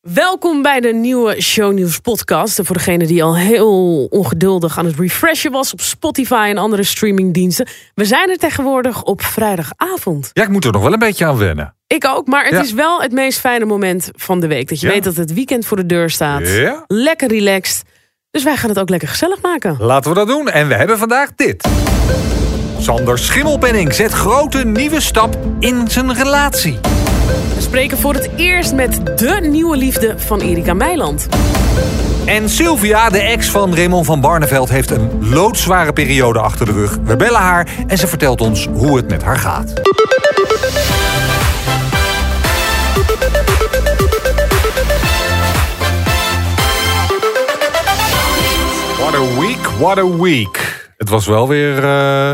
Welkom bij de nieuwe Shownieuws podcast. En voor degene die al heel ongeduldig aan het refreshen was op Spotify en andere streamingdiensten. We zijn er tegenwoordig op vrijdagavond. Ja, ik moet er nog wel een beetje aan wennen. Ik ook, maar het Ja. is wel het meest fijne moment van de week. Dat je Ja. weet dat het weekend voor de deur staat. Ja. Lekker relaxed. Dus wij gaan het ook lekker gezellig maken. Laten we dat doen. En we hebben vandaag dit. Sander Schimmelpenning zet grote nieuwe stap in zijn relatie. We spreken voor het eerst met de nieuwe liefde van Erika Meiland. En Sylvia, de ex van Raymond van Barneveld, heeft een loodzware periode achter de rug. We bellen haar en ze vertelt ons hoe het met haar gaat. What a week, what a week. Het was wel weer... eh,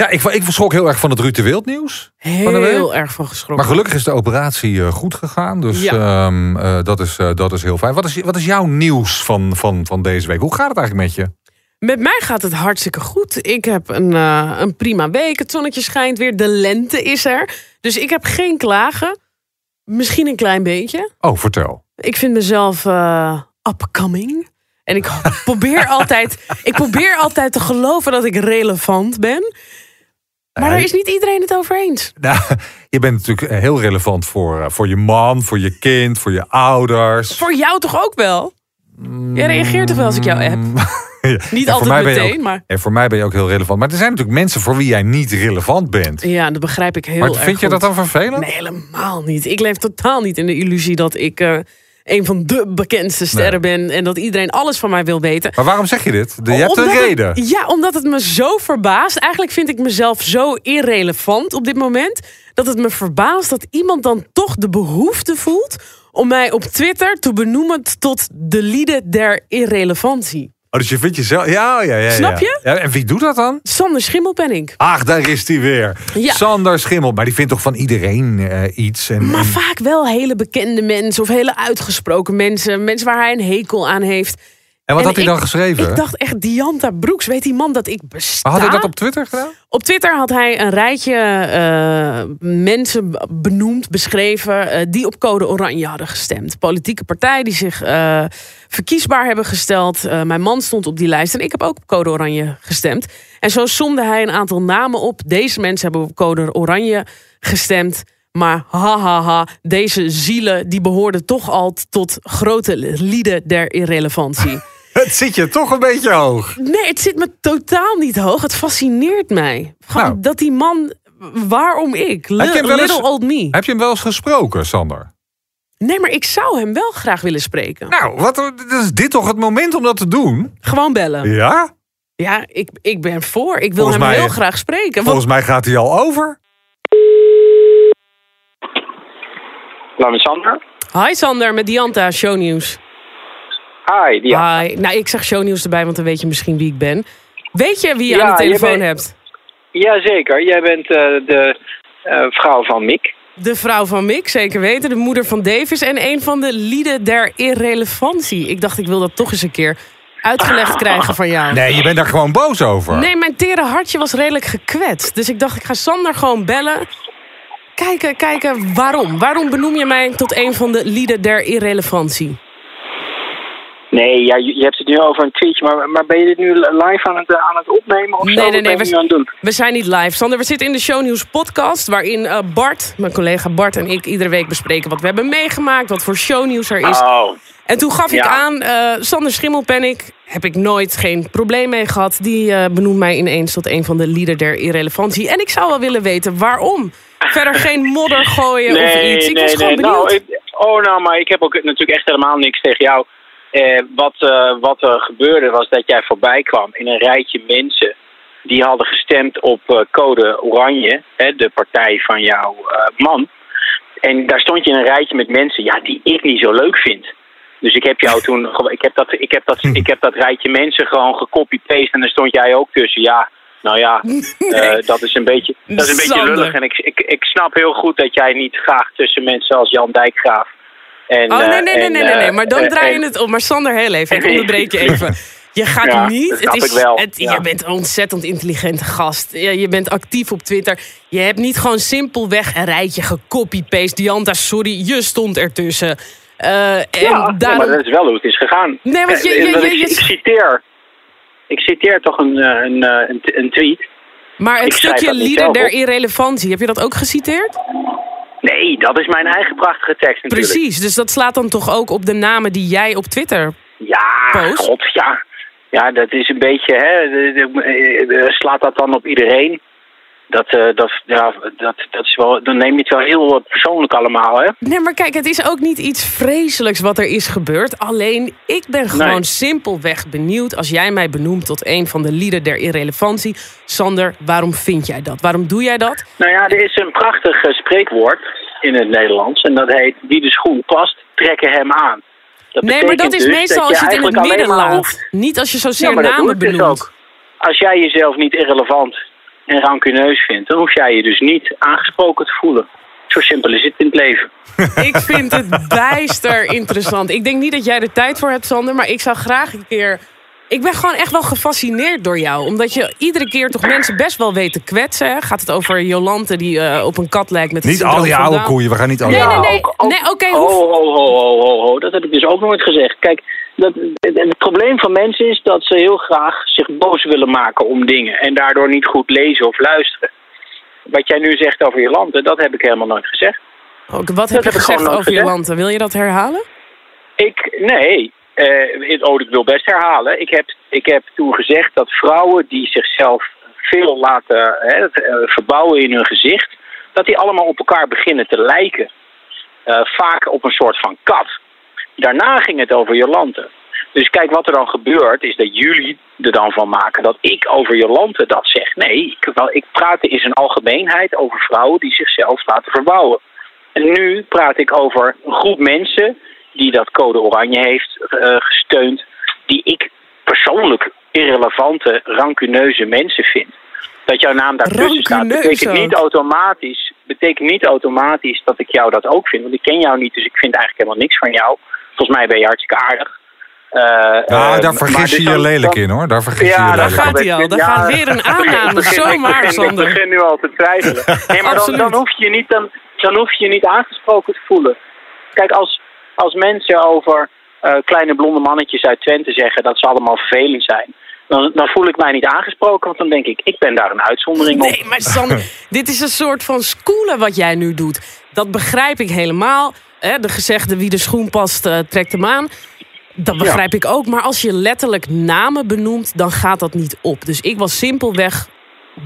Ja, ik, ik verschrok heel erg van het Ruud de Wild nieuws. Van. Heel erg van geschrokken. Maar gelukkig is de operatie eh, goed gegaan. Dus Ja. ehm, eh, dat, is, eh, dat is heel fijn. Wat is, wat is jouw nieuws van, van, van deze week? Hoe gaat het eigenlijk met je? Met mij gaat het hartstikke goed. Ik heb een, een prima week. Het zonnetje schijnt weer. De lente is er. Dus ik heb geen klagen. Misschien een klein beetje. Oh, vertel. Ik vind mezelf upcoming. En ik probeer, altijd, ik probeer altijd te geloven dat ik relevant ben. Maar Nee. daar is niet iedereen het over eens. Nou, je bent natuurlijk heel relevant voor, eh, voor je man, voor je kind, voor je ouders. Voor jou toch ook wel? Jij reageert toch wel als ik jou app? Ja. Niet En altijd je meteen, ook- maar... En voor mij ben je ook heel relevant. Maar er zijn natuurlijk mensen voor wie jij niet relevant bent. Ja, dat begrijp ik heel maar erg vind je dat dan vervelend? Nee, helemaal niet. Ik leef totaal niet in de illusie dat ik eh, een van de bekendste sterren ben. En dat iedereen alles van mij wil weten. Maar waarom zeg je dit? Je hebt een het- reden. ja, omdat het me zo verbaast. Eigenlijk vind ik mezelf zo irrelevant op dit moment. Dat het me verbaast dat iemand dan toch de behoefte voelt... om mij op Twitter te benoemen tot de lieden der irrelevantie. Oh, dus je vindt jezelf... Ja, ja, ja. Snap je? Ja, en wie doet dat dan? Sander Schimmelpenning. Ach, daar is hij weer. Ja. Sander Schimmel. Maar die vindt toch van iedereen eh, iets. En, Maar en- vaak wel hele bekende mensen of hele uitgesproken mensen. Mensen waar hij een hekel aan heeft. En wat En had hij ik- dan geschreven? Ik dacht echt, Dianta Broeks, weet die man dat ik besta? Maar had hij dat op Twitter gedaan? Op Twitter had hij een rijtje eh, mensen benoemd, beschreven... eh, die op code oranje hadden gestemd. Politieke partijen die zich eh, verkiesbaar hebben gesteld. Mijn man stond op die lijst en ik heb ook op code oranje gestemd. En zo somde hij een aantal namen op. Deze mensen hebben op code oranje gestemd... Maar hahaha, ha, ha, deze zielen die behoorden toch al tot grote lieden der irrelevantie. Het zit je toch een beetje hoog. Nee, het zit me totaal niet hoog. Het fascineert mij. Gewoon Nou. Dat die man, waarom ik? Li- Heb je hem wel eens- Little old me. Heb je hem wel eens gesproken, Sander? Nee, maar ik zou hem wel graag willen spreken. Nou, wat, is dit toch het moment om dat te doen? Gewoon bellen. Ja? Ja, ik, ik ben voor. Ik wil Volgens hem mij- heel graag spreken. Volgens mij gaat hij al over. Hallo met Sander. Hi Sander, met Dianta, Shownieuws. Hi. Hi. Nou, ik zeg Shownieuws erbij, want dan weet je misschien wie ik ben. Weet je wie je Ja, aan de telefoon bent- hebt? Jazeker, jij bent eh, de eh, vrouw van Mick. De vrouw van Mick, zeker weten. De moeder van Davis. En een van de lieden der irrelevantie. Ik dacht, ik wil dat toch eens een keer uitgelegd krijgen van jou. Nee, je bent daar gewoon boos over. Nee, mijn tere hartje was redelijk gekwetst. Dus ik dacht, ik ga Sander gewoon bellen. Kijken, kijken waarom. Waarom benoem je mij tot een van de lieden der irrelevantie? Nee, ja, je, hebt het nu over een tweetje, maar, maar ben je dit nu live aan het, aan het opnemen of Nee, zo? nee, Wat nee, we- nu aan het doen? We zijn niet live. Sander, we zitten in de Shownieuws podcast... waarin eh, Bart, mijn collega Bart en ik... iedere week bespreken wat we hebben meegemaakt... wat voor shownieuws er is. Oh, En toen gaf ik aan, eh, Sander Schimmelpennik... heb ik nooit geen probleem mee gehad. Die eh, benoemt mij ineens tot een van de lieden der irrelevantie. En ik zou wel willen weten waarom. Verder geen modder gooien of iets. Ik nee, was gewoon nee. benieuwd. Nou, ik- oh, nou, maar ik heb ook natuurlijk echt helemaal niks tegen jou. Eh, wat, eh, wat er gebeurde was dat jij voorbij kwam in een rijtje mensen... die hadden gestemd op eh, code oranje, hè, de partij van jouw eh, man... En daar stond je in een rijtje met mensen ja, die ik niet zo leuk vind. Dus ik heb jou toen, ik heb dat, ik heb dat, ik heb dat rijtje mensen gewoon gecopy-paste en daar stond jij ook tussen. Ja, nou ja, dat is een beetje, dat is een beetje lullig. En ik, ik, ik snap heel goed dat jij niet graag tussen mensen als Jan Dijkgraaf. En, Oh, nee, eh, nee, nee, nee, nee, nee. eh, Maar dan eh, draai je het op. Maar Sander, heel even. Ik onderbreek je even. Je gaat Ja, niet. dat Het is, ik wel, Het, ja. Je bent een ontzettend intelligente gast. Je, je bent actief op Twitter. Je hebt niet gewoon simpelweg een rijtje gecopy-paste. Dianta, sorry, je stond ertussen. En Ja, daarom... maar dat is wel hoe het is gegaan. Nee, want je- je- je- ik, ik citeer. Ik citeer toch een, een, een, een tweet. maar het ik stukje lieder der irrelevantie, heb je dat ook geciteerd? Nee, dat is mijn eigen prachtige tekst natuurlijk. Precies, dus dat slaat dan toch ook op de namen die jij op Twitter... Ja, Post? god, ja. Ja, dat is een beetje, hè. slaat dat dan op iedereen? Dat, eh, dat, ja, dat, dat is wel, dan neem je het wel heel persoonlijk allemaal, hè. Nee, maar kijk, het is ook niet iets vreselijks wat er is gebeurd. Alleen, ik ben gewoon Nee. simpelweg benieuwd... als jij mij benoemt tot een van de lieden der irrelevantie. Sander, waarom vind jij dat? Waarom doe jij dat? Nou ja, er is een prachtig eh, spreekwoord in het Nederlands. En dat heet, wie de schoen past, trekken hem aan. Dat Nee, maar dat is dus meestal dat als je het in het midden laat. hoeft- Niet als je zozeer Ja, namen dus benoemt. ook. Als jij jezelf niet irrelevant en rancuneus vindt, dan hoef jij je dus niet aangesproken te voelen. Zo simpel is het in het leven. Ik vind het bijster interessant. Ik denk niet dat jij er tijd voor hebt, Sander. Maar ik zou graag een keer... Ik ben gewoon echt wel gefascineerd door jou. Omdat je iedere keer toch mensen best wel weet te kwetsen. Gaat het over Jolante die eh, op een kat lijkt met Niet al die oude koeien. We gaan niet al die Nee, nee, nee. nee oké, Ho, hoe- ho, ho, ho, ho, ho. Dat heb ik dus ook nooit gezegd. Kijk, dat, het, probleem van mensen is dat ze heel graag zich boos willen maken om dingen. En daardoor niet goed lezen of luisteren. Wat jij nu zegt over Jolante, dat heb ik helemaal nooit gezegd. Oké, wat heb je heb gezegd over gezegd. Jolante? Wil je dat herhalen? Ik, nee. eh, oh, ik wil best herhalen. Ik heb, ik heb toen gezegd dat vrouwen die zichzelf veel laten hè, eh, verbouwen in hun gezicht, dat die allemaal op elkaar beginnen te lijken. Eh, vaak op een soort van kat. Daarna ging het over Jolante. Dus kijk, wat er dan gebeurt, is dat jullie er dan van maken dat ik over Jolante dat zeg. Nee, ik, wel, ik praat in zijn algemeenheid over vrouwen die zichzelf laten verbouwen. En nu praat ik over een groep mensen die dat code oranje heeft eh, gesteund, die ik persoonlijk irrelevante, rancuneuze mensen vind. Dat jouw naam daartussen staat, Rancuneus betekent niet, automatisch, betekent niet automatisch dat ik jou dat ook vind. Want ik ken jou niet, dus ik vind eigenlijk helemaal niks van jou. Volgens mij ben je hartstikke aardig. Eh, Ja, eh, daar vergis dus je je lelijk dan- in hoor. Daar vergis je ja, je daar lelijk in. gaat hij al. Daar gaat weer een aanname. Ik Zomaar, Sander. Ik begin nu al te twijfelen. Nee, maar dan, Absoluut. dan, hoef je je niet, dan, dan hoef je je niet aangesproken te voelen. Kijk, als, als mensen over eh, kleine blonde mannetjes uit Twente zeggen dat ze allemaal vervelend zijn... Dan, dan voel ik mij niet aangesproken, want dan denk ik, ik ben daar een uitzondering op. Nee, maar Sander, dit is een soort van schoolen wat jij nu doet. Dat begrijp ik helemaal. Hè, de gezegde wie de schoen past, eh, trekt hem aan. Dat begrijp ik ook. Maar als je letterlijk namen benoemt, dan gaat dat niet op. Dus ik was simpelweg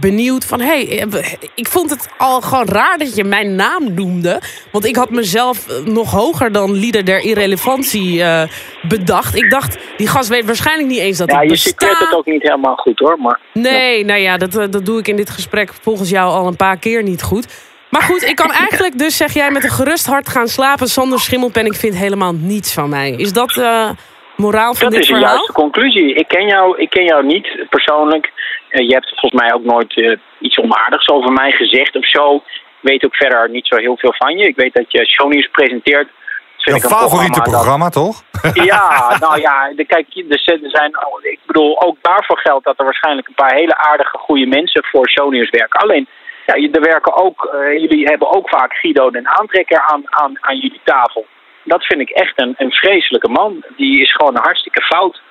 benieuwd van... hey, eh, ik vond het al gewoon raar dat je mijn naam noemde. Want ik had mezelf eh, nog hoger dan lieder der irrelevantie bedacht. Ik dacht, die gast weet waarschijnlijk niet eens dat Ja, ik je besta. citeert het ook niet helemaal goed hoor, maar... Nee, nou ja, dat, dat doe ik in dit gesprek volgens jou al een paar keer niet goed. Maar goed, ik kan eigenlijk dus, zeg jij, met een gerust hart gaan slapen zonder schimmelpen. Ik vind helemaal niets van mij. Is dat eh moraal van Dat dit is een verhaal? juiste conclusie. Ik ken jou, ik ken jou niet persoonlijk. Eh, je hebt volgens mij ook nooit eh, iets onaardigs over mij gezegd of zo. Ik weet ook verder niet zo heel veel van je. Ik weet dat je shownieuws presenteert. Dat Jouw favoriete dat- programma, toch? ja, nou ja, de, kijk, er zijn, er zijn, ik bedoel, ook daarvoor geldt dat er waarschijnlijk een paar hele aardige, goede mensen voor shownieuws werken. Alleen, ja, er werken ook, eh, jullie hebben ook vaak Guido en Aantrekker aan, aan, aan jullie tafel. Dat vind ik echt een, een vreselijke man. Die is gewoon hartstikke fout.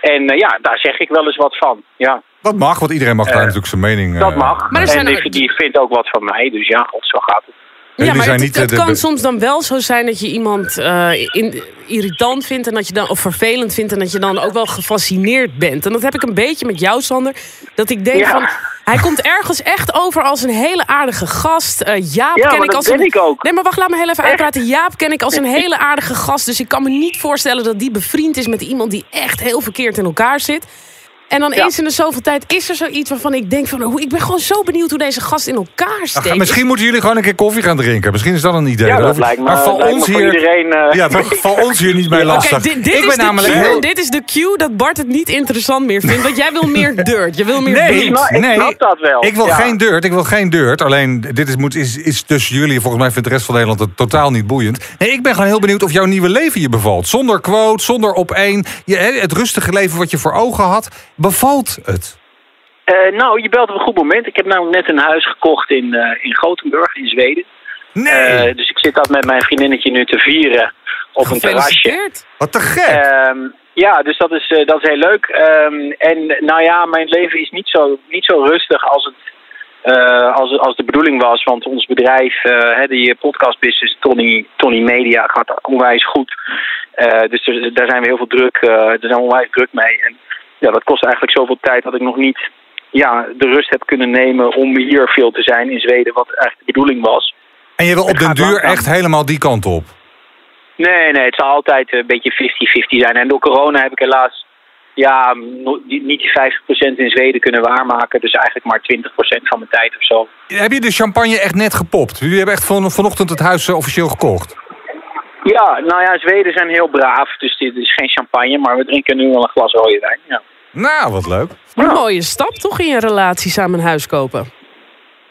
En eh, ja, daar zeg ik wel eens wat van. Ja, Dat mag, want iedereen mag daar Eh, natuurlijk zijn mening... dat mag. Maar er zijn en ook- die, die vindt ook wat van mij. Dus ja, god, zo gaat het. Ja, maar zijn het, niet, het de- kan soms dan wel zo zijn dat je iemand eh, in, irritant vindt en dat je dan, of vervelend vindt en dat je dan ook wel gefascineerd bent. En dat heb ik een beetje met jou, Sander. Dat ik denk Ja. van, hij komt ergens echt over als een hele aardige gast. Eh, Jaap Ja, ken maar ik dat als een. ik ook. Nee, maar wacht, laat me heel even Echt? uitpraten. Jaap ken ik als een hele aardige gast. Dus ik kan me niet voorstellen dat die bevriend is met iemand die echt heel verkeerd in elkaar zit. En dan Ja. eens in de zoveel tijd is er zoiets waarvan ik denk van... hoe- ik ben gewoon zo benieuwd hoe deze gast in elkaar Ach, steekt. misschien moeten jullie gewoon een keer koffie gaan drinken. Misschien is dat een idee. Ja, dat Of- lijkt me, maar me ons hier, iedereen... eh, ja, val ons hier niet mee lastig. dit, dit ik is ben de namelijk heel... dit is de cue dat Bart het niet interessant meer vindt. Want jij wil meer dirt. Je wil meer Nee, snap- ik nee. snap dat wel. Ik wil Ja. geen dirt, ik wil geen dirt. Alleen, dit is, moet, is, is tussen jullie. Volgens mij vindt de rest van Nederland het totaal niet boeiend. Nee, ik ben gewoon heel benieuwd of jouw nieuwe leven je bevalt. Zonder quote, zonder op één. Je, hè, het rustige leven wat je voor ogen had. Bevalt het? Eh, nou, je belt op een goed moment. Ik heb namelijk net een huis gekocht in, eh, in Gothenburg, in Zweden. Nee. Eh, dus ik zit dat met mijn vriendinnetje nu te vieren. op een terrasje. Gefeliciteerd. Wat te gek. Ehm, ja, dus dat is, eh, dat is heel leuk. Ehm, en nou ja, mijn leven is niet zo, niet zo rustig als het eh, als, als de bedoeling was. Want ons bedrijf, eh, hè, die podcastbusiness, Tony, Tony Media, gaat onwijs goed. Eh, dus er, daar zijn we heel veel druk, eh daar zijn we onwijs druk mee. En ja, dat kost eigenlijk zoveel tijd dat ik nog niet ja, de rust heb kunnen nemen om hier veel te zijn in Zweden, wat eigenlijk de bedoeling was. en je wil op den duur langzaam. echt helemaal die kant op. Nee, nee, het zal altijd een beetje 50-50 zijn. En door corona heb ik helaas ja, niet die 50% in Zweden kunnen waarmaken. Dus eigenlijk maar 20% van mijn tijd of zo. Heb je de champagne echt net gepopt? Jullie hebben echt van, vanochtend het huis eh, officieel gekocht. Ja, nou ja, Zweden zijn heel braaf. Dus dit is geen champagne, maar we drinken nu wel een glas rode wijn. Ja, Nou, wat leuk. Een mooie stap toch in je relatie samen een huis kopen?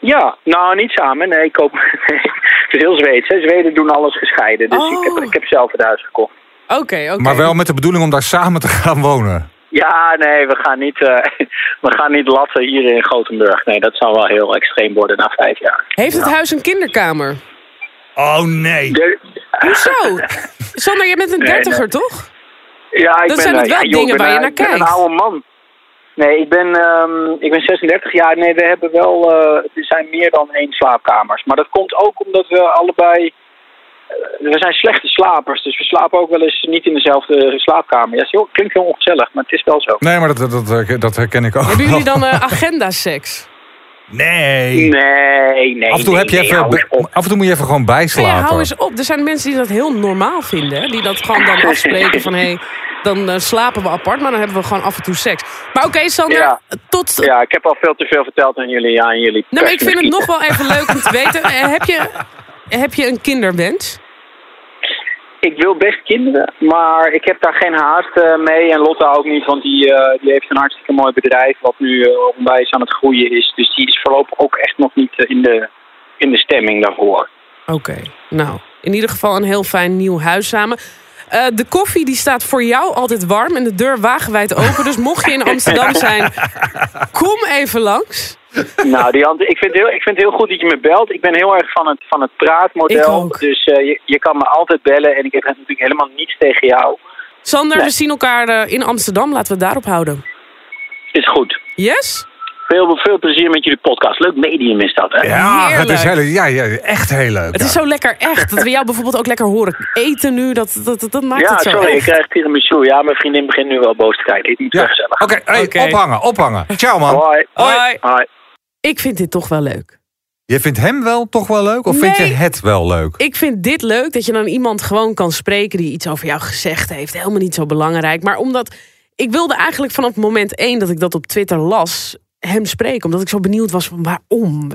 ja nou niet samen. Nee, ik koop... Nee, het is heel Zweeds. Hè. Zweden doen alles gescheiden. Dus ik, heb, Oh. ik heb zelf het huis gekocht. Oké, oké. Maar wel met de bedoeling om daar samen te gaan wonen. Ja, nee, we gaan niet, eh, we gaan niet latten hier in Gothenburg. Nee, dat zou wel heel extreem worden na vijf jaar. Heeft het huis een kinderkamer? Oh nee. De- Hoezo? Sander, jij bent een Nee, dertiger, nee. toch? Ja, ik Dan ben, zijn het eh, wel ja, joh, dingen waar je eh, naar ik ben kijkt. een oude man. Nee, ik ben, ehm, ik ben 36 jaar. Nee, we hebben wel... eh, er zijn meer dan één slaapkamers. Maar dat komt ook omdat we allebei... we zijn slechte slapers, dus we slapen ook wel eens niet in dezelfde slaapkamer. Ja, klinkt heel ongezellig, maar het is wel zo. Nee, maar dat, dat, dat, dat herken ik ook. Hebben jullie dan agenda-seks? Nee. Nee, nee, Af en toe, nee, heb je nee, even, af en toe moet je even gewoon ja, bijslapen. hou eens op. Er zijn mensen die dat heel normaal vinden. Hè? Die dat gewoon dan afspreken van... hé, hey, dan eh, slapen we apart, maar dan hebben we gewoon af en toe seks. Maar oké, Sander, Ja. tot... Ja, ik heb al veel te veel verteld aan jullie. Aan jullie Nou, maar ik vind het nog wel even leuk om te weten. Eh, heb, je, heb je een kinderwens? Ik wil best kinderen, maar ik heb daar geen haast eh, mee. En Lotta ook niet, want die, eh, die heeft een hartstikke mooi bedrijf... wat nu eh, onwijs aan het groeien is. Dus die is voorlopig ook echt nog niet in, de, in de stemming daarvoor. Oké, nou, in ieder geval een heel fijn nieuw huis samen. De koffie die staat voor jou altijd warm en de deur wagenwijd open. Dus mocht je in Amsterdam zijn, kom even langs. nou, die hand, ik, vind het heel, ik vind het heel goed dat je me belt. Ik ben heel erg van het, van het Ik praatmodel. ook. Dus eh, je, je kan me altijd bellen en ik heb natuurlijk helemaal niets tegen jou. Sander, Nee. we zien elkaar eh, in Amsterdam. Laten we het daarop houden. Is goed. Yes? Veel, veel plezier met jullie podcast. Leuk medium is dat, hè? Ja, het is heel, ja, ja, echt heel leuk. Het ja. is zo lekker echt. Dat we jou bijvoorbeeld ook lekker horen eten nu. Dat, dat, dat, dat maakt Ja, het zo sorry, ik echt. krijg tiramisu. Ja, mijn vriendin begint nu wel boos te kijken. Ik niet Ja. zo gezellig. Oké, hey, Oké. ophangen, ophangen. Ciao man. Hoi. Hoi. Hoi. Ik vind dit toch wel leuk. Je vindt hem wel toch wel leuk? Of vind je het wel leuk? Ik vind dit leuk dat je dan iemand gewoon kan spreken die iets over jou gezegd heeft. Helemaal niet zo belangrijk. Maar omdat ik wilde eigenlijk vanaf moment één dat ik dat op Twitter las, hem spreken. Omdat ik zo benieuwd was van waarom.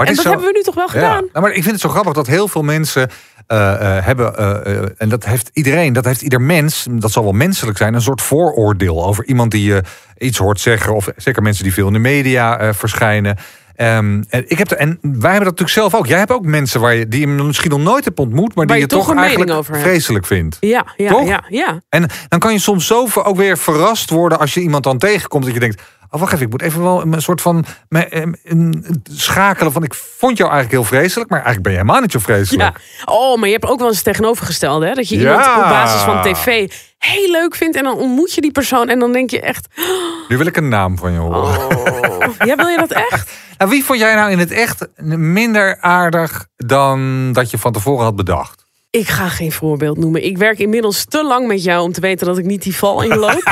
Maar en dat zo- hebben we nu toch wel Ja, gedaan. nou, maar ik vind het zo grappig dat heel veel mensen eh, eh, hebben, eh, en dat heeft iedereen, dat heeft ieder mens, dat zal wel menselijk zijn, een soort vooroordeel over iemand die je iets hoort zeggen, of zeker mensen die veel in de media verschijnen. Ehm, en, ik heb en wij hebben dat natuurlijk zelf ook. Jij hebt ook mensen waar je, die je misschien nog nooit hebt ontmoet, maar die je je, toch eigenlijk over vreselijk vindt. Ja, ja, Toch? ja, ja. En dan kan je soms zo ook weer verrast worden als je iemand dan tegenkomt dat je denkt. Oh, wacht even, ik moet even wel een soort van een- schakelen van ik vond jou eigenlijk heel vreselijk, maar eigenlijk ben je helemaal niet zo vreselijk. Ja. Oh, maar je hebt ook wel eens het tegenovergestelde. Hè? Dat je Ja. iemand op basis van tv heel leuk vindt. En dan ontmoet je die persoon. En dan denk je echt... Nu wil ik een naam van je horen. Oh, ja, wil je dat echt? Nou, wie vond jij nou in het echt minder aardig dan dat je van tevoren had bedacht? Ik ga geen voorbeeld noemen. Ik werk inmiddels te lang met jou om te weten dat ik niet die val inloop.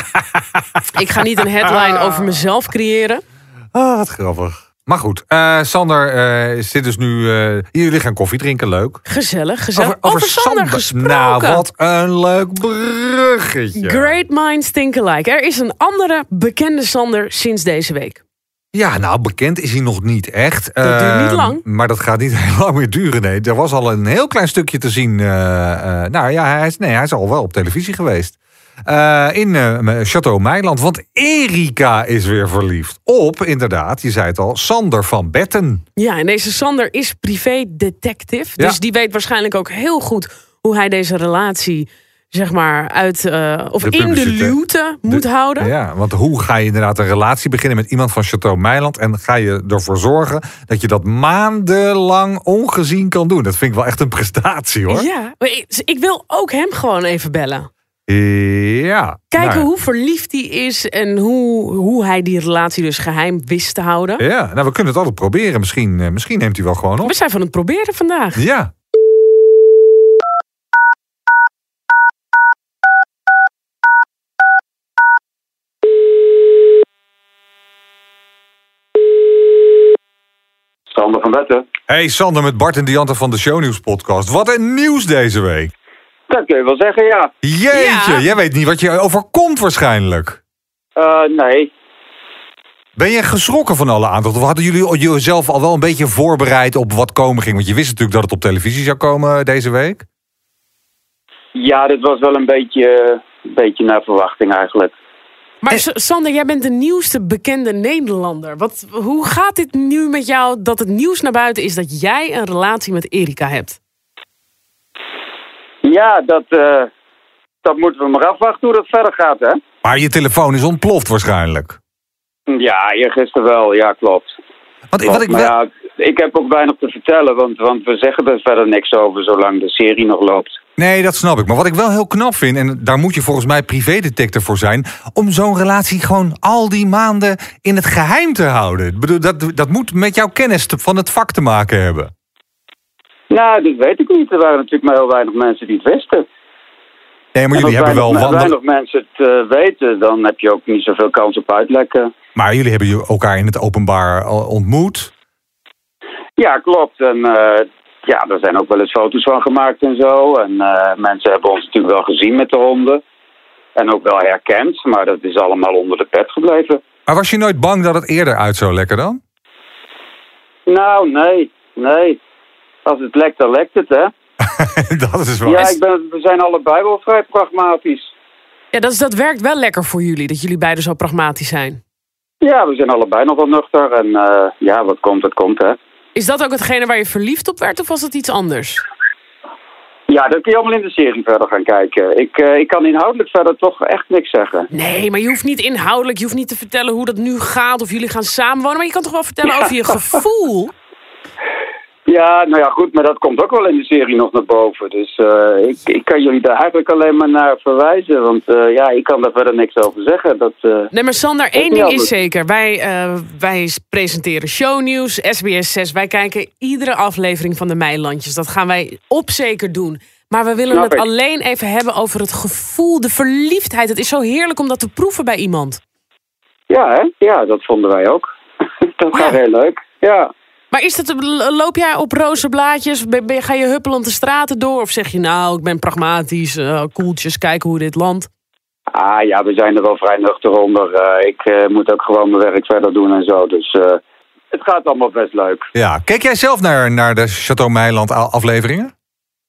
ik ga niet een headline over mezelf creëren. Ah, wat grappig. Maar goed, eh, Sander eh, zit dus nu. eh, jullie gaan koffie drinken, leuk. Gezellig, gezellig. Over, Sander Sander- gesproken. Nou, wat een leuk bruggetje. Great minds think alike. Er is een andere bekende Sander sinds deze week. Ja, nou, bekend is hij nog niet echt. Dat duurt niet Ehm, lang. Maar dat gaat niet heel lang meer duren, nee. Er was al een heel klein stukje te zien. eh, eh, nou ja, hij is, nee, hij is al wel op televisie geweest. Eh, in Chateau Meiland. Want Erika is weer verliefd op, inderdaad, je zei het al, Sander van Betten. Ja, en deze Sander is privé detective. Ja. Dus die weet waarschijnlijk ook heel goed hoe hij deze relatie zeg maar, uit, eh, of De in de luwte moet houden. Ja, want hoe ga je inderdaad een relatie beginnen met iemand van Chateau Meiland... en ga je ervoor zorgen dat je dat maandenlang ongezien kan doen? Dat vind ik wel echt een prestatie, hoor. Ja, maar ik, ik wil ook hem gewoon even bellen. Ja. Kijken nou, hoe verliefd hij is en hoe, hoe hij die relatie dus geheim wist te houden. Ja, nou, we kunnen het altijd proberen. Misschien, eh, misschien neemt hij wel gewoon op. We zijn van het proberen vandaag. Ja. Sander van Wetten. Hey Sander met Bart en Diante van de Shownieuws podcast. Wat een nieuws deze week. Dat kun je wel zeggen, ja. Jeetje, Ja. jij weet niet wat je overkomt waarschijnlijk. Eh, nee. Ben je geschrokken van alle aandacht? Of hadden jullie jezelf al wel een beetje voorbereid op wat komen ging? Want je wist natuurlijk dat het op televisie zou komen deze week. Ja, dit was wel een beetje, een beetje naar verwachting eigenlijk. Maar Sander, jij bent de nieuwste bekende Nederlander. Wat, hoe gaat dit nu met jou dat het nieuws naar buiten is dat jij een relatie met Erika hebt? Ja, dat, eh, dat moeten we maar afwachten hoe dat verder gaat, hè? Maar je telefoon is ontploft waarschijnlijk. Ja, gisteren wel. Ja, klopt. Want klopt. wat ik wel... ja, ik heb ook weinig te vertellen, want, want we zeggen er verder niks over zolang de serie nog loopt. Nee, dat snap ik. Maar wat ik wel heel knap vind, en daar moet je volgens mij privédetector voor zijn, om zo'n relatie gewoon al die maanden in het geheim te houden. Ik bedoel, dat, dat moet met jouw kennis te- van het vak te maken hebben. Nou, dat weet ik niet. Er waren natuurlijk maar heel weinig mensen die het wisten. Nee, maar En jullie als hebben wel wandel... weinig mensen het eh, weten, dan heb je ook niet zoveel kans op uitlekken. Maar jullie hebben je- elkaar in het openbaar al ontmoet. Ja, klopt. En eh, ja, er zijn ook wel eens foto's van gemaakt en zo. En eh, mensen hebben ons natuurlijk wel gezien met de honden. En ook wel herkend, maar dat is allemaal onder de pet gebleven. Maar was je nooit bang dat het eerder uit zou lekken dan? Nou, nee, nee. Als het lekt, dan lekt het, hè? dat is wel... Ja, ik ben, we zijn allebei wel vrij pragmatisch. Ja, dat, is, dat werkt wel lekker voor jullie, dat jullie beiden zo pragmatisch zijn. Ja, we zijn allebei nog wel nuchter. En eh, ja, wat komt, dat komt, hè? Is dat ook hetgene waar je verliefd op werd of was het iets anders? Ja, dat kun je allemaal in de serie verder gaan kijken. Ik, eh, ik kan inhoudelijk verder toch echt niks zeggen. Nee, maar je hoeft niet inhoudelijk, je hoeft niet te vertellen hoe dat nu gaat of jullie gaan samenwonen. Maar je kan toch wel vertellen over je gevoel? Ja, nou ja, goed, maar dat komt ook wel in de serie nog naar boven. Dus eh, ik, ik kan jullie daar eigenlijk alleen maar naar verwijzen. Want eh, ja, ik kan daar verder niks over zeggen. Dat, eh, Nee, maar Sander, één ding is zeker. Wij, wij presenteren shownieuws, SBS 6. Wij kijken iedere aflevering van de Meilandjes. Dat gaan wij op zeker doen. Maar we willen Snap het ik. alleen even hebben over het gevoel, de verliefdheid. Het is zo heerlijk om dat te proeven bij iemand. ja, hè? ja, dat vonden wij ook. dat Ja. was heel leuk. Ja. Maar is dat, loop jij op roze blaadjes? Ben, ben- ga je huppelend de straten door? Of zeg je nou, ik ben pragmatisch, eh, koeltjes, kijken hoe dit landt? Ah ja, we zijn er wel vrij nuchter onder. Eh, ik eh, moet ook gewoon mijn werk verder doen en zo. Dus eh, het gaat allemaal best leuk. Ja, keek jij zelf naar, naar de Chateau Meiland afleveringen?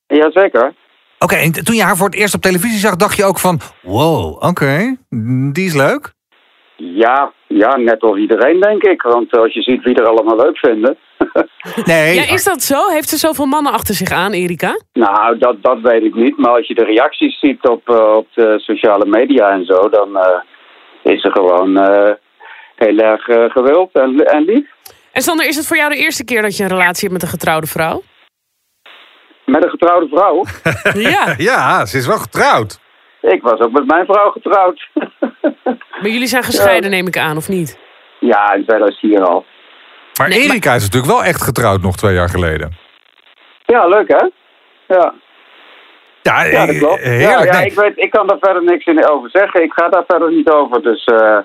Jazeker. Oké, en toen je haar voor het eerst op televisie zag, dacht je ook van... Wow, oké, die is leuk. Ja, ja, net als iedereen denk ik. Want als je ziet wie er allemaal leuk vinden. Nee, Ja, is dat zo? Heeft ze zoveel mannen achter zich aan, Erika? Nou, dat, dat weet ik niet. Maar als je de reacties ziet op, eh, op de sociale media en zo, dan eh, is ze gewoon eh, heel erg gewild en, en lief. En Sander, is het voor jou de eerste keer dat je een relatie hebt met een getrouwde vrouw? Met een getrouwde vrouw. Ja. ja, ze is wel getrouwd. ik was ook met mijn vrouw getrouwd. Maar jullie zijn gescheiden, neem ik aan, of niet? ja, in 2004 al. Maar Nee, maar- Erika is natuurlijk wel echt getrouwd nog twee jaar geleden. Ja, leuk hè? Ja, Ja, ja dat eh, klopt. Ja, heerlijk. ja, Nee, ik, weet, ik kan daar verder niks in over zeggen. Ik ga daar verder niet over. Dus eh,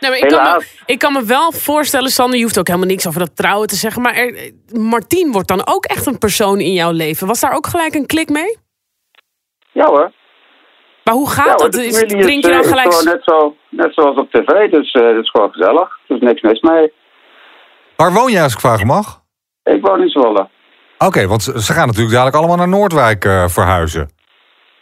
Nee, maar ik, kan me, ik kan me wel voorstellen, Sander, je hoeft ook helemaal niks over dat trouwen te zeggen. Maar er, Martien wordt dan ook echt een persoon in jouw leven. Was daar ook gelijk een klik mee? ja hoor. Maar hoe gaat ja, hoor, dat? de Is, drink je dan eh, gelijk... gewoon net, zo, net zoals op tv. Dus eh het is gewoon gezellig. Er is niks mis mee. Waar woon jij als ik vragen mag? Ik woon in Zwolle. Oké, want ze gaan natuurlijk dadelijk allemaal naar Noordwijk eh, verhuizen.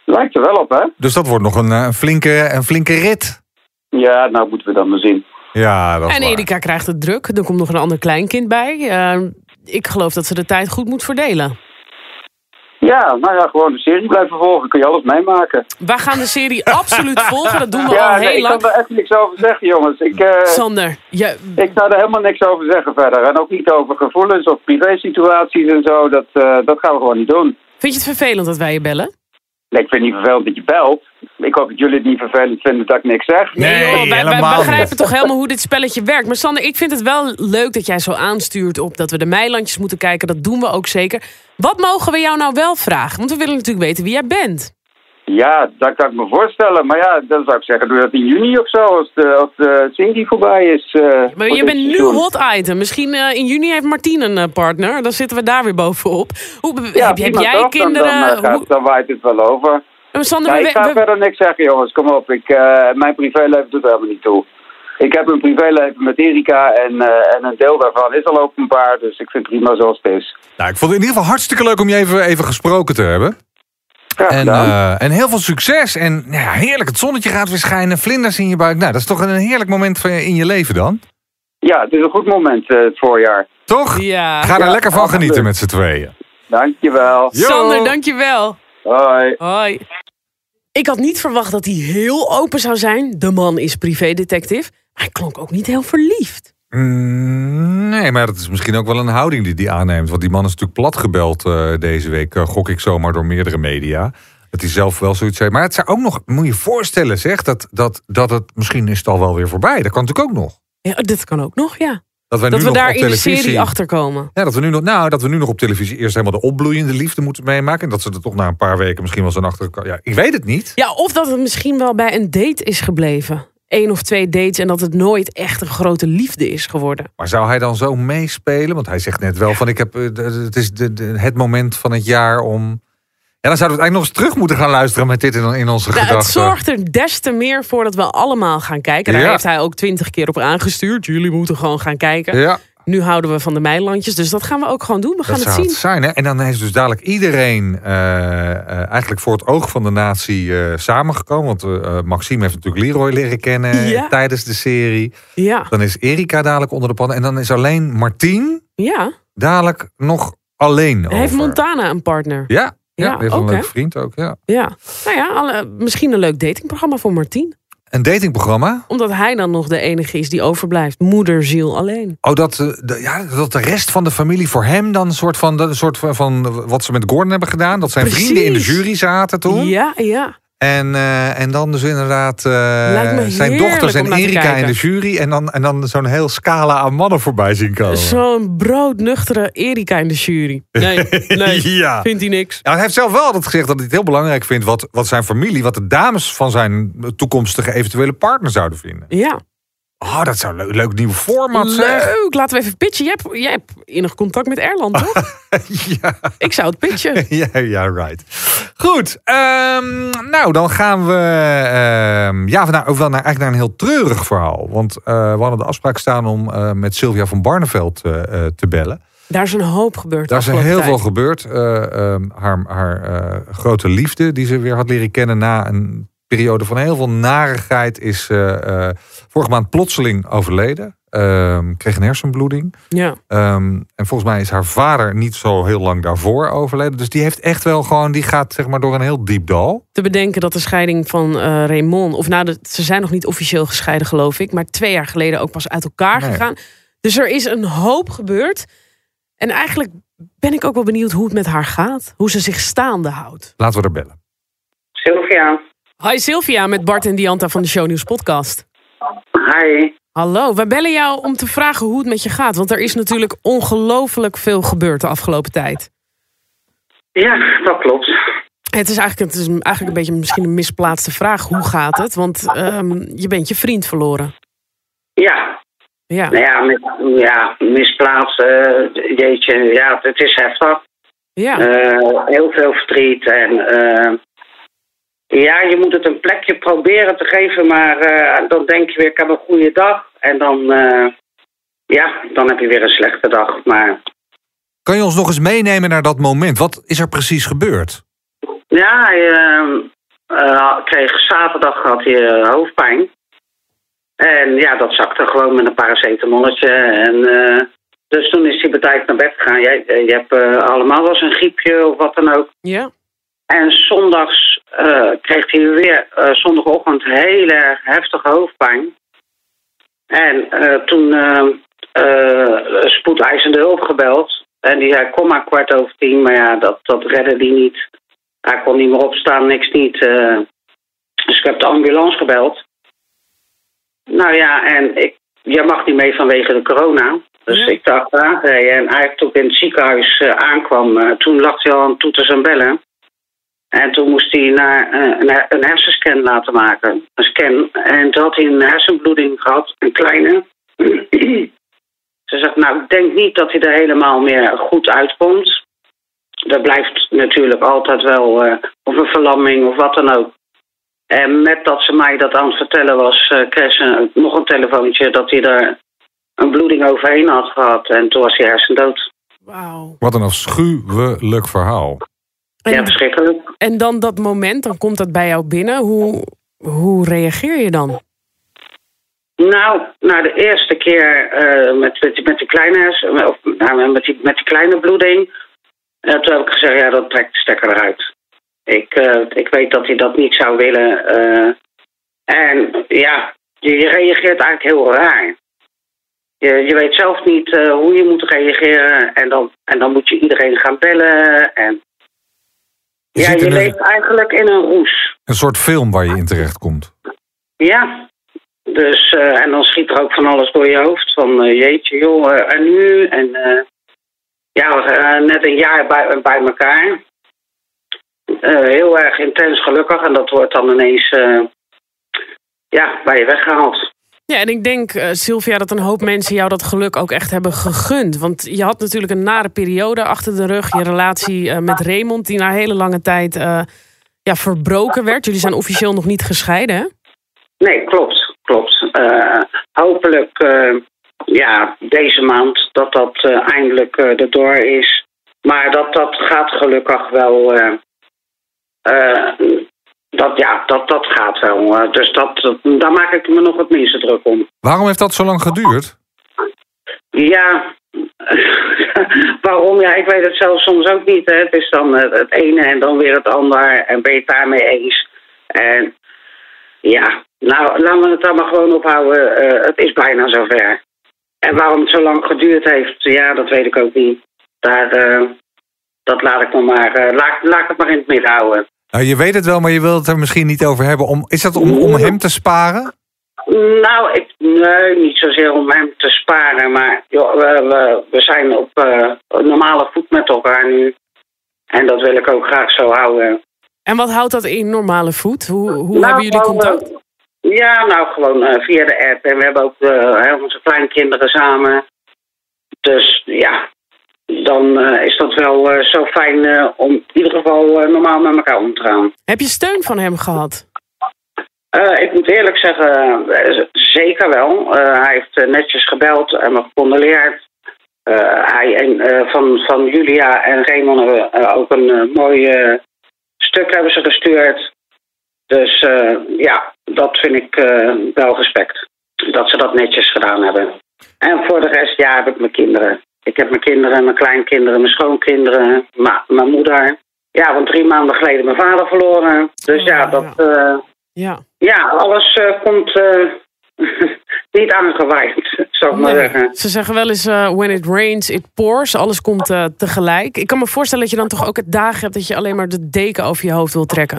Lijkt er wel op, hè? Dus dat wordt nog een, eh, flinke, een flinke rit. Ja, nou moeten we dan maar zien. Ja, dat En waar. Erika krijgt het druk. Er komt nog een ander kleinkind bij. Eh, ik geloof dat ze de tijd goed moet verdelen. Ja, nou ja, gewoon de serie blijven volgen. Kun je alles meemaken. Wij gaan de serie absoluut volgen. Dat doen we Ja, al nee, heel ik kan lang. er echt niks over zeggen, jongens. Ik, eh, Sander, je, ik zou er helemaal niks over zeggen verder. En ook niet over gevoelens of privésituaties en zo. Dat, eh, dat gaan we gewoon niet doen. vind je het vervelend dat wij je bellen? Nee, ik vind het niet vervelend dat je belt. Ik hoop dat jullie het niet vervelend vinden dat ik niks zeg. Nee, joh, wij, begrijpen niet. toch helemaal hoe dit spelletje werkt. Maar Sander, ik vind het wel leuk dat jij zo aanstuurt op dat we de meilandjes moeten kijken. Dat doen we ook zeker. Wat mogen we jou nou wel vragen? Want we willen natuurlijk weten wie jij bent. Ja, dat kan ik me voorstellen. Maar ja, dan zou ik zeggen, doe dat in juni of zo, als de, als de serie voorbij is. eh, Maar je bent nu hot item. Misschien eh, in juni heeft Martien een eh, partner. Dan zitten we daar weer bovenop. Hoe, Ja, heb, heb jij toch? Dan- kinderen? Dan, eh, gaat- Hoe- dan waait het wel over. Eh, Sander, Ja, ik ga we- verder niks zeggen, jongens. Kom op. Ik, eh, mijn privéleven doet er helemaal niet toe. Ik heb een privéleven met Erika en, eh, en een deel daarvan is al openbaar. Dus ik vind het prima zoals het is. Nou, ik vond het in ieder geval hartstikke leuk om je even, even gesproken te hebben. En, eh, en heel veel succes. En nou ja, heerlijk, het zonnetje gaat weer schijnen. Vlinders in je buik. Nou, dat is toch een heerlijk moment van in je leven dan? Ja, het is een goed moment, eh, het voorjaar. Toch? Ja. Ga er Ja, lekker van genieten met z'n tweeën. Dankjewel. Jo. Sander, dankjewel. Hoi. Hoi. Ik had niet verwacht dat hij heel open zou zijn. De man is privédetective. Maar hij klonk ook niet heel verliefd. Mm, nee, maar dat is misschien ook wel een houding die die aanneemt. Want die man is natuurlijk platgebeld eh deze week. eh, gok ik zomaar door meerdere media. Dat hij zelf wel zoiets zei. Maar het zou ook nog, moet je je voorstellen zeg, dat, dat, dat het misschien is het al wel weer voorbij. Dat kan natuurlijk ook nog. Ja, dit kan ook nog, ja. Dat, wij Dat nu we nog daar op in de televisie, serie achter komen. Ja, dat we, nu nog, nou, dat we nu nog op televisie eerst helemaal de opbloeiende liefde moeten meemaken. En dat ze er toch na een paar weken misschien wel zijn achter. Ja, ik weet het niet. Ja, of dat het misschien wel bij een date is gebleven. Eén of twee dates en dat het nooit echt een grote liefde is geworden. Maar zou hij dan zo meespelen? Want hij zegt net wel van ik heb, eh, de- het is de, de- het moment van het jaar om. Ja, dan zouden we het eigenlijk nog eens terug moeten gaan luisteren met dit in, in onze Nou, het gedachten. zorgt er des te meer voor dat we allemaal gaan kijken. Daar Ja. heeft hij ook twintig keer op aangestuurd. Jullie moeten gewoon gaan kijken. Ja, Nu houden we van de meilandjes, dus dat gaan we ook gewoon doen. We gaan dat het zou zien. het zijn. Hè? En dan is dus dadelijk iedereen eh, eh, eigenlijk voor het oog van de natie eh, samengekomen. Want Maxime heeft natuurlijk Leroy leren kennen Ja. tijdens de serie. Ja, Dan is Erika dadelijk onder de pannen. En dan is alleen Martien ja. dadelijk nog alleen over. Heeft Montana een partner? Ja, ja, Ja, heeft een leuke vriend ook. Ja. Ja. Nou ja, alle- misschien een leuk datingprogramma voor Martien. Een datingprogramma. Omdat hij dan nog de enige is die overblijft. Moederziel alleen. Oh, dat, eh, de, ja, dat de rest van de familie voor hem dan een soort van, een soort van, van wat ze met Gordon hebben gedaan. Dat zijn Precies. vrienden in de jury zaten toen. Ja, ja. En, eh, en dan dus inderdaad eh, zijn dochters en Erika in de jury. En dan, en dan zo'n heel scala aan mannen voorbij zien komen. Zo'n broodnuchtere Erika in de jury. Nee, nee. ja. Vindt hij niks. Ja, hij heeft zelf wel altijd gezegd dat hij het heel belangrijk vindt... wat, wat zijn familie, wat de dames van zijn toekomstige eventuele partner zouden vinden. Ja. Oh, dat zou een leuk, leuk nieuw format zijn. Leuk. Laten we even pitchen. Jij hebt, jij hebt enig contact met Erland, toch? ja. Ik zou het pitchen. ja, ja, right. Goed, ehm, nou dan gaan we ehm, ja, nou, ook wel naar, eigenlijk naar een heel treurig verhaal. Want eh, we hadden de afspraak staan om eh, met Sylvia van Barneveld eh, te bellen. Daar is een hoop gebeurd. Daar is heel veel gebeurd. Eh, ehm, haar haar grote liefde die ze weer had leren kennen na een periode van heel veel narigheid is eh, eh, vorige maand plotseling overleden. Ehm, kreeg een hersenbloeding. Ja. Ehm, en volgens mij is haar vader niet zo heel lang daarvoor overleden. Dus die heeft echt wel gewoon, die gaat zeg maar door een heel diep dal. Te bedenken dat de scheiding van eh Raymond... of nou, de- ze zijn nog niet officieel gescheiden, geloof ik... maar twee jaar geleden ook pas uit elkaar Nee. gegaan. Dus er is een hoop gebeurd. En eigenlijk ben ik ook wel benieuwd hoe het met haar gaat. Hoe ze zich staande houdt. Laten we er bellen. Sylvia, Hi Sylvia, met Bart en Dianta van de Shownieuws podcast. hi. Hallo, wij bellen jou om te vragen hoe het met je gaat. Want er is natuurlijk ongelooflijk veel gebeurd de afgelopen tijd. Ja, dat klopt. Het is eigenlijk, het is eigenlijk een beetje misschien een misplaatste vraag. Hoe gaat het? Want ehm, je bent je vriend verloren. Ja, Ja. nou ja, mis, ja misplaatst. jeetje, ja, het is heftig. Ja. Eh, heel veel verdriet en eh, ja, je moet het een plekje proberen te geven, maar eh, dan denk je weer, ik heb een goede dag. En dan, eh, ja, dan heb je weer een slechte dag. Maar Kan je ons nog eens meenemen naar dat moment? Wat is er precies gebeurd? ja, hij eh, eh, kreeg zaterdag had hij hoofdpijn. En ja, dat zakte gewoon met een paracetamolletje. En eh, Dus toen is hij bedijkt naar bed gegaan. Jij, je hebt allemaal wel eens een griepje of wat dan ook. Ja. En zondags eh, kreeg hij weer eh, zondagochtend heel erg heftige hoofdpijn. En eh, toen uh, spoedeisende hulp gebeld. En die zei, kom maar kwart over tien. Maar ja, dat, dat redde die niet. Hij kon niet meer opstaan, niks niet. dus ik heb de ambulance gebeld. Nou ja, en ik, jij mag niet mee vanwege de corona. Dus Ja. ik dacht aangereden. En eigenlijk toen ik in het ziekenhuis aankwam, toen lag hij al aan toeters en bellen. En toen moest hij naar, eh, een, her- een hersenscan laten maken. Een scan. En toen had hij een hersenbloeding gehad, een kleine. Ze zegt, nou, ik denk niet dat hij er helemaal meer goed uitkomt. Er blijft natuurlijk altijd wel, eh, of een verlamming of wat dan ook. En met dat ze mij dat aan het vertellen was, eh, kreeg ze nog een telefoontje dat hij er een bloeding overheen had gehad. En toen was hij hersendood. Wauw. Wat een afschuwelijk verhaal. Ja, En, verschrikkelijk. en dan dat moment, dan komt dat bij jou binnen. Hoe, hoe reageer je dan? Nou, nou de eerste keer eh, met, met, met die kleine of nou, met, die, met die kleine bloeding. eh, toen heb ik gezegd, ja, dat trekt de stekker eruit. Ik, eh, ik weet dat hij dat niet zou willen. en ja, je, je reageert eigenlijk heel raar. Je, je weet zelf niet hoe je moet reageren. En dan, en dan moet je iedereen gaan bellen. En Je ja, je een- leeft eigenlijk in een roes. Een soort film waar je in terecht komt. Ja. Dus, eh, en dan schiet er ook van alles door je hoofd. Van eh, jeetje, joh, eh, en nu? En ja, net een jaar bij, bij elkaar. Heel erg intens gelukkig. En dat wordt dan ineens, ja, bij je weggehaald. Ja, en ik denk, eh, Sylvia, dat een hoop mensen jou dat geluk ook echt hebben gegund. Want je had natuurlijk een nare periode achter de rug. Je relatie eh, met Raymond, die na hele lange tijd eh, ja, verbroken werd. Jullie zijn officieel nog niet gescheiden, hè? Nee, klopt, klopt. Hopelijk, ja, deze maand dat dat eindelijk erdoor is. Maar dat, dat gaat gelukkig wel. Dat, ja, dat, dat gaat wel. Dus dat, daar maak ik me nog het minste druk om. Waarom heeft dat zo lang geduurd? Ja, waarom? Ja, ik weet het zelf soms ook niet. Hè. Het is dan eh, het ene en dan weer het ander. En ben je het daarmee eens? En ja, nou, laten we het dan maar gewoon ophouden. Eh, het is bijna zover. En waarom het zo lang geduurd heeft, ja, dat weet ik ook niet. Daar, eh, dat laat ik nog maar, laat, laat ik het maar in het midden houden. Nou, je weet het wel, maar je wilt het er misschien niet over hebben. Om, is dat om, om hem te sparen? Nou, ik, nee, niet zozeer om hem te sparen, maar joh, we, we, we zijn op eh, normale voet met elkaar nu. En dat wil ik ook graag zo houden. En wat houdt dat in, normale voet? Hoe, hoe Nou, hebben jullie contact? eh, ja, nou gewoon eh, via de app. En we hebben ook eh, hè, onze kleinkinderen samen. Dus ja, dan eh, is dat wel eh, zo fijn eh, om in ieder geval normaal met elkaar om te gaan. Heb je steun van hem gehad? Eh, ik moet eerlijk zeggen, zeker wel. Hij heeft netjes gebeld en me gecondoleerd. Hij en, van, van Julia en Raymond hebben ook een mooi stuk hebben ze gestuurd. Dus ja, dat vind ik wel respect. Dat ze dat netjes gedaan hebben. En voor de rest, ja, heb ik mijn kinderen. Ik heb mijn kinderen, mijn kleinkinderen, mijn schoonkinderen, ma- mijn moeder. Ja, want drie maanden geleden mijn vader verloren. Dus Oh, ja, ja. dat... eh, Ja. ja, alles eh, komt eh, niet aangewaaid, zou ik maar zeggen. Ze zeggen wel eens, when it rains, it pours. Alles komt tegelijk. Ik kan me voorstellen dat je dan toch ook het dagen hebt... dat je alleen maar de deken over je hoofd wil trekken.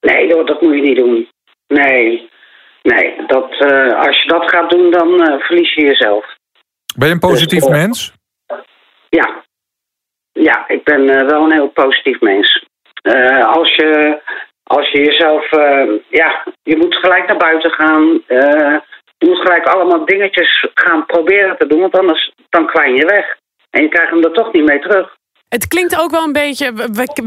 Nee, joh, dat moet je niet doen. Nee, nee. Dat, als je dat gaat doen, dan verlies je jezelf. Ben je een positief Dus, eh, mens? Ja. Ja, ik ben eh, wel een heel positief mens. Eh, als, je, als je jezelf... eh, ja, je moet gelijk naar buiten gaan. Eh, je moet gelijk allemaal dingetjes gaan proberen te doen. Want anders dan kwijn je weg. En je krijgt hem er toch niet mee terug. Het klinkt ook wel een beetje...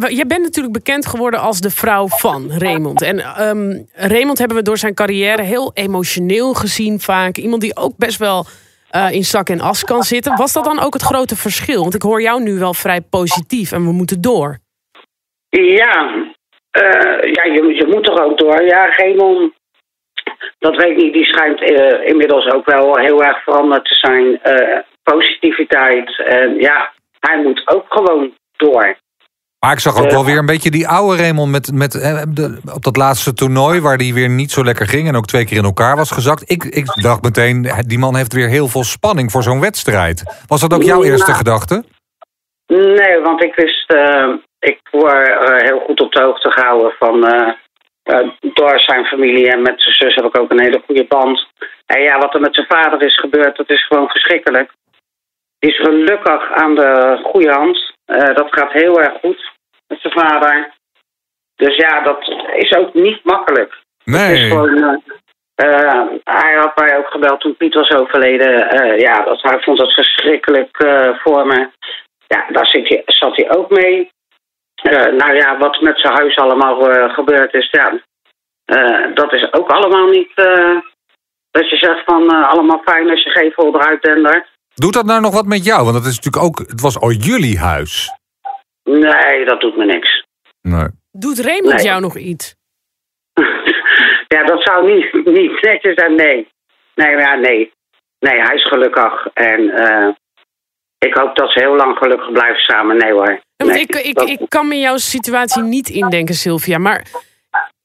Je bent natuurlijk bekend geworden als de vrouw van Raymond. En ehm, Raymond hebben we door zijn carrière heel emotioneel gezien vaak. Iemand die ook best wel eh, in zak en as kan zitten. Was dat dan ook het grote verschil? Want ik hoor jou nu wel vrij positief en we moeten door. Ja, eh, ja je, je moet er ook door. Ja, Raymond, dat weet ik niet, die schijnt eh, inmiddels ook wel heel erg veranderd te zijn. Positiviteit. En ja, hij moet ook gewoon door. Maar ik zag ook wel weer een beetje die oude Raymond met, met, eh, de, op dat laatste toernooi... waar die weer niet zo lekker ging en ook twee keer in elkaar was gezakt. Ik, ik dacht meteen, die man heeft weer heel veel spanning voor zo'n wedstrijd. Was dat ook jouw eerste gedachte? Nee, want ik wist, eh, ik word eh, heel goed op de hoogte gehouden van. door zijn familie en met zijn zus heb ik ook een hele goede band. En ja, wat er met zijn vader is gebeurd, dat is gewoon verschrikkelijk. Die is gelukkig aan de goede hand. Eh, dat gaat heel erg goed met zijn vader. Dus ja, dat is ook niet makkelijk. Nee. gewoon, eh, eh, hij had mij ook gebeld toen Piet was overleden. Ja, dat, hij vond het verschrikkelijk voor me. Ja, daar zit hij, zat hij ook mee. Nou ja, wat met zijn huis allemaal gebeurd is, ja, dat is ook allemaal niet dat je zegt van allemaal fijn als je gevel eruit dendert. Doet dat nou nog wat met jou? Want het is natuurlijk ook, het was al jullie huis. Nee, dat doet me niks. Nee. Doet Raymond Nee. jou nog iets? ja, dat zou niet, niet netjes zijn, nee. Nee, maar ja, nee. Nee, hij is gelukkig. En eh, ik hoop dat ze heel lang gelukkig blijven samen. Nee hoor. Nee, ik, ik, dat- ik kan me jouw situatie niet indenken, Sylvia. Maar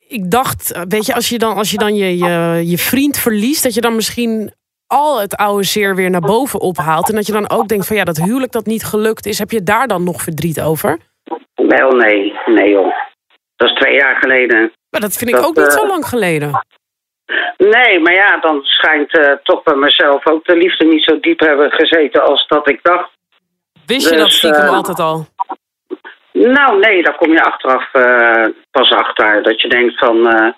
ik dacht, eh, weet je, als je dan, als je, dan je, je, je vriend verliest, dat je dan misschien al het oude zeer weer naar boven ophaalt. En dat je dan ook denkt van ja, dat huwelijk dat niet gelukt is. Heb je daar dan nog verdriet over? Wel, nee. Nee joh. Dat is twee jaar geleden. Maar dat vind ik Dat, ook niet eh, zo lang geleden. Nee, maar ja, dan schijnt eh, toch bij mezelf ook de liefde niet zo diep hebben gezeten als dat ik dacht. Wist je dat dus, stiekem eh, altijd al? Nou, nee, daar kom je achteraf eh, pas achter. Dat je denkt van, eh,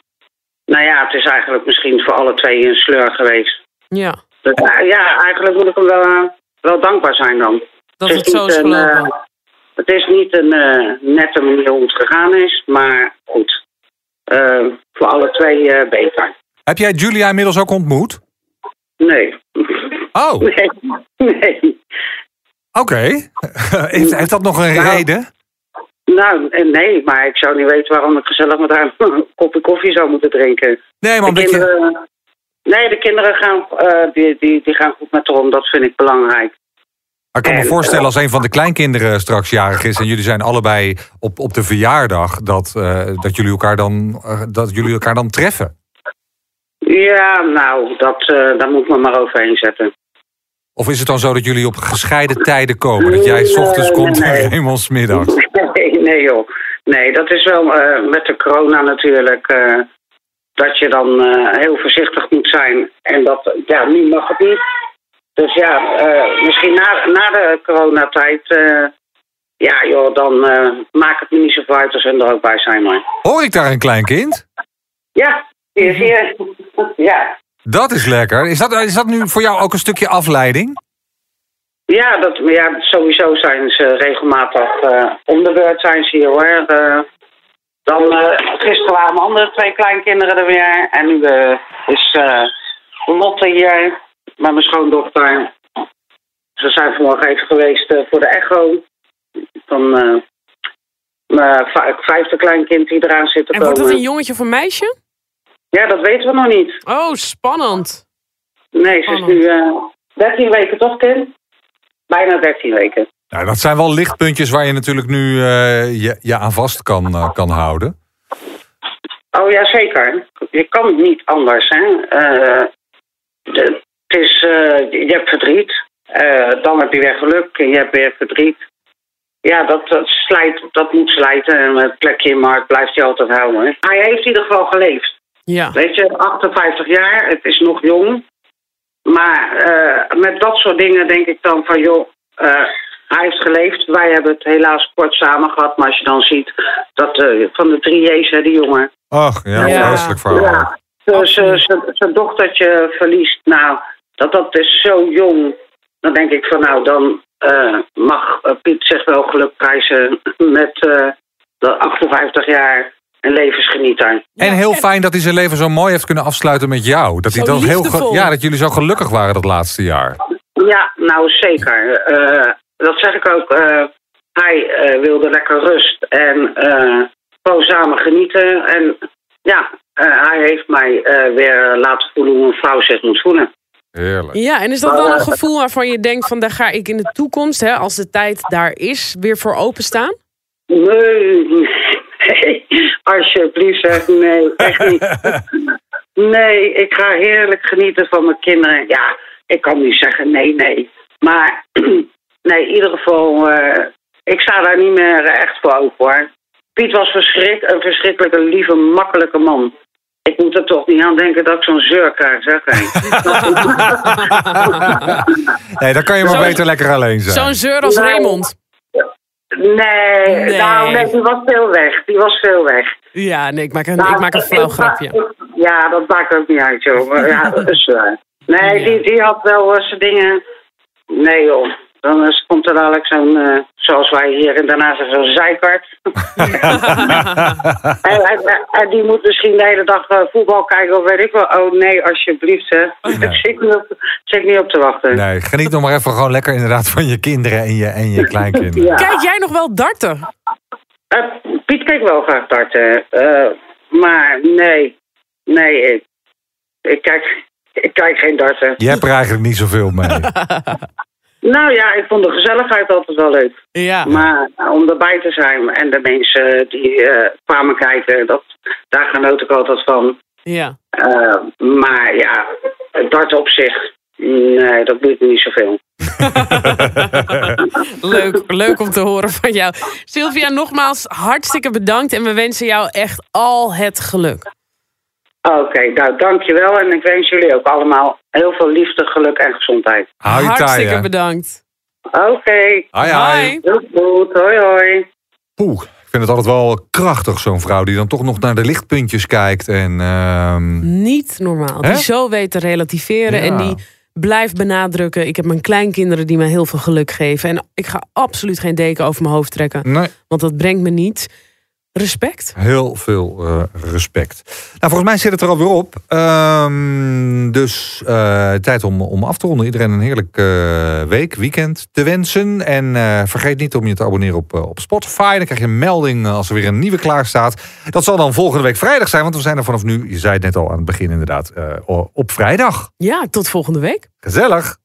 nou ja, het is eigenlijk misschien voor alle twee een sleur geweest. Ja, Dus, eh, ja, eigenlijk moet ik hem wel, eh, wel dankbaar zijn dan. dat is het zo is niet een, gelopen. eh, het is niet een eh, nette manier hoe het gegaan is, maar goed. Eh, voor alle twee eh, beter. Heb jij Julia inmiddels ook ontmoet? Nee. Oh, oké. Nee. Nee. heeft, heeft dat nog een Nou, reden? Nou, eh, nee, maar ik zou niet weten waarom ik gezellig met haar een kopje koffie zou moeten drinken. Nee, maar De omdat je... kinderen, nee, de kinderen gaan, eh, die, die, die gaan goed met haar om. Dat vind ik belangrijk. Maar ik kan me En, voorstellen als een van de kleinkinderen straks jarig is... en jullie zijn allebei op, op de verjaardag... dat, eh, dat, jullie elkaar dan, eh, dat jullie elkaar dan treffen. Ja, nou, dat, eh, daar moet ik me maar overheen zetten. Of is het dan zo dat jullie op gescheiden tijden komen? Dat jij 's ochtends Nee, komt nee. en Raymond? Nee, nee joh. Nee, dat is wel eh, met de corona natuurlijk. Dat je dan eh, heel voorzichtig moet zijn. En dat, ja, nu mag het niet. Dus ja, eh, misschien na, na de coronatijd. eh ja, joh, dan maakt het me niet zoveel uit als ze er ook bij zijn, maar. Hoor ik daar een klein kind? Ja, is hier. Ja. Dat is lekker. Is dat, is dat nu voor jou ook een stukje afleiding? Ja, dat, ja, sowieso zijn ze regelmatig om de beurt zijn ze hier hoor. Dan eh, gisteren waren mijn andere twee kleinkinderen er weer. En nu eh, is eh, Lotte hier met mijn schoondochter. Ze zijn vanmorgen even geweest voor de echo. Van mijn vijfde kleinkind die eraan zit te En komen. wordt het een jongetje of een meisje? Ja, dat weten we nog niet. Oh, spannend. Nee, ze is nu eh 13 weken toch, kind? Bijna 13 weken. Nou, dat zijn wel lichtpuntjes waar je natuurlijk nu eh, je, je aan vast kan, eh, kan houden. Oh ja, zeker. Je kan het niet anders. Hè? Eh, de- het is, eh, je hebt verdriet. Eh, dan heb je weer geluk en je hebt weer verdriet. Ja, dat, dat, slijt, dat moet slijten. En het plekje in hart blijft hij altijd houden. hè. Hij heeft in ieder geval geleefd. Ja. Weet je, 58 jaar, het is nog jong. Maar eh, met dat soort dingen denk ik dan van, joh, eh, hij heeft geleefd. Wij hebben het helaas kort samen gehad. Maar als je dan ziet dat eh, van de drie J's, hè, die jongen, Ach, ja, Ja. vreselijk verhaal. ja, dus eh, zijn dochtertje verliest. Nou, dat, dat is zo jong. Dan denk ik van nou, dan eh, mag eh, Piet zich wel geluk prijzen met eh, de 58 jaar een levensgenieter. En heel fijn dat hij zijn leven zo mooi heeft kunnen afsluiten met jou. Dat, hij dat, heel ja, dat jullie zo gelukkig waren dat laatste jaar. Ja, nou zeker. Eh, dat zeg ik ook. eh, hij eh, wilde lekker rust en eh, gewoon samen genieten. En ja, eh, hij heeft mij eh, weer laten voelen hoe een vrouw zich moet voelen. Heerlijk. Ja, en is dat dan een gevoel waarvan je denkt van daar ga ik in de toekomst, hè, als de tijd daar is, weer voor openstaan? Nee, nee, alsjeblieft zeg, nee, echt niet. Nee, ik ga heerlijk genieten van mijn kinderen. Ja, ik kan niet zeggen nee, nee. Maar nee, in ieder geval, eh, ik sta daar niet meer echt voor open hoor. Piet was verschrik, een verschrikkelijke, lieve, makkelijke man. Ik moet er toch niet aan denken dat ik zo'n zeur krijg, zeg. Nee, dan kan je maar beter lekker alleen zijn. Zo'n zeur als Nee. Raymond. Nee, Nee. nou nee, die was veel weg. Die was veel weg. Ja, nee, ik maak een, Nou, ik maak een flauw ik- grapje. Ja, dat maakt ook niet uit, joh. Ja, dat is waar. Nee, Ja. die, die had wel eh, zijn dingen... Nee, joh. Dan is, komt er dadelijk zo'n, eh, zoals wij hier in daarna zeggen, zo'n zijkart. en, en, en die moet misschien de hele dag eh, voetbal kijken of weet ik wel. Oh nee, alsjeblieft, hè. Ik zit niet op, zit niet op te wachten. Nee, geniet nog maar even gewoon lekker inderdaad van je kinderen en je, en je kleinkinderen. Ja. Kijk jij nog wel darten? Eh, Piet keek wel graag darten. eh, maar nee, nee, ik, ik, kijk, ik kijk geen darten. Je hebt er eigenlijk niet zoveel mee. Nou ja, ik vond de gezelligheid altijd wel leuk. Ja. Maar om erbij te zijn en de mensen die eh, kwamen kijken, dat, daar genoot ik altijd van. Ja. Eh, maar ja, het dart op zich, nee, dat doet me niet zoveel. Leuk, leuk om te horen van jou. Sylvia, nogmaals hartstikke bedankt en we wensen jou echt al het geluk. Oké, nou dankjewel en ik wens jullie ook allemaal heel veel liefde, geluk en gezondheid. Hartstikke bedankt. Oké, Hoi, hoi. Hoi. heel goed, hoi hoi. Poeh, ik vind het altijd wel krachtig, zo'n vrouw die dan toch nog naar de lichtpuntjes kijkt. En ehm, Niet normaal. Hè? Die zo weet te relativeren Ja. en die blijft benadrukken. Ik heb mijn kleinkinderen die me heel veel geluk geven. En ik ga absoluut geen deken over mijn hoofd trekken. nee, Want dat brengt me niet. Respect. heel veel eh, respect. Nou, volgens mij zit het er alweer op. Ehm, dus eh, tijd om, om af te ronden. Iedereen een heerlijk eh, week, weekend te wensen. En eh, vergeet niet om je te abonneren op, op Spotify. Dan krijg je een melding als er weer een nieuwe klaar staat. Dat zal dan volgende week vrijdag zijn. Want we zijn er vanaf nu, je zei het net al aan het begin inderdaad, op vrijdag. Ja, tot volgende week. Gezellig.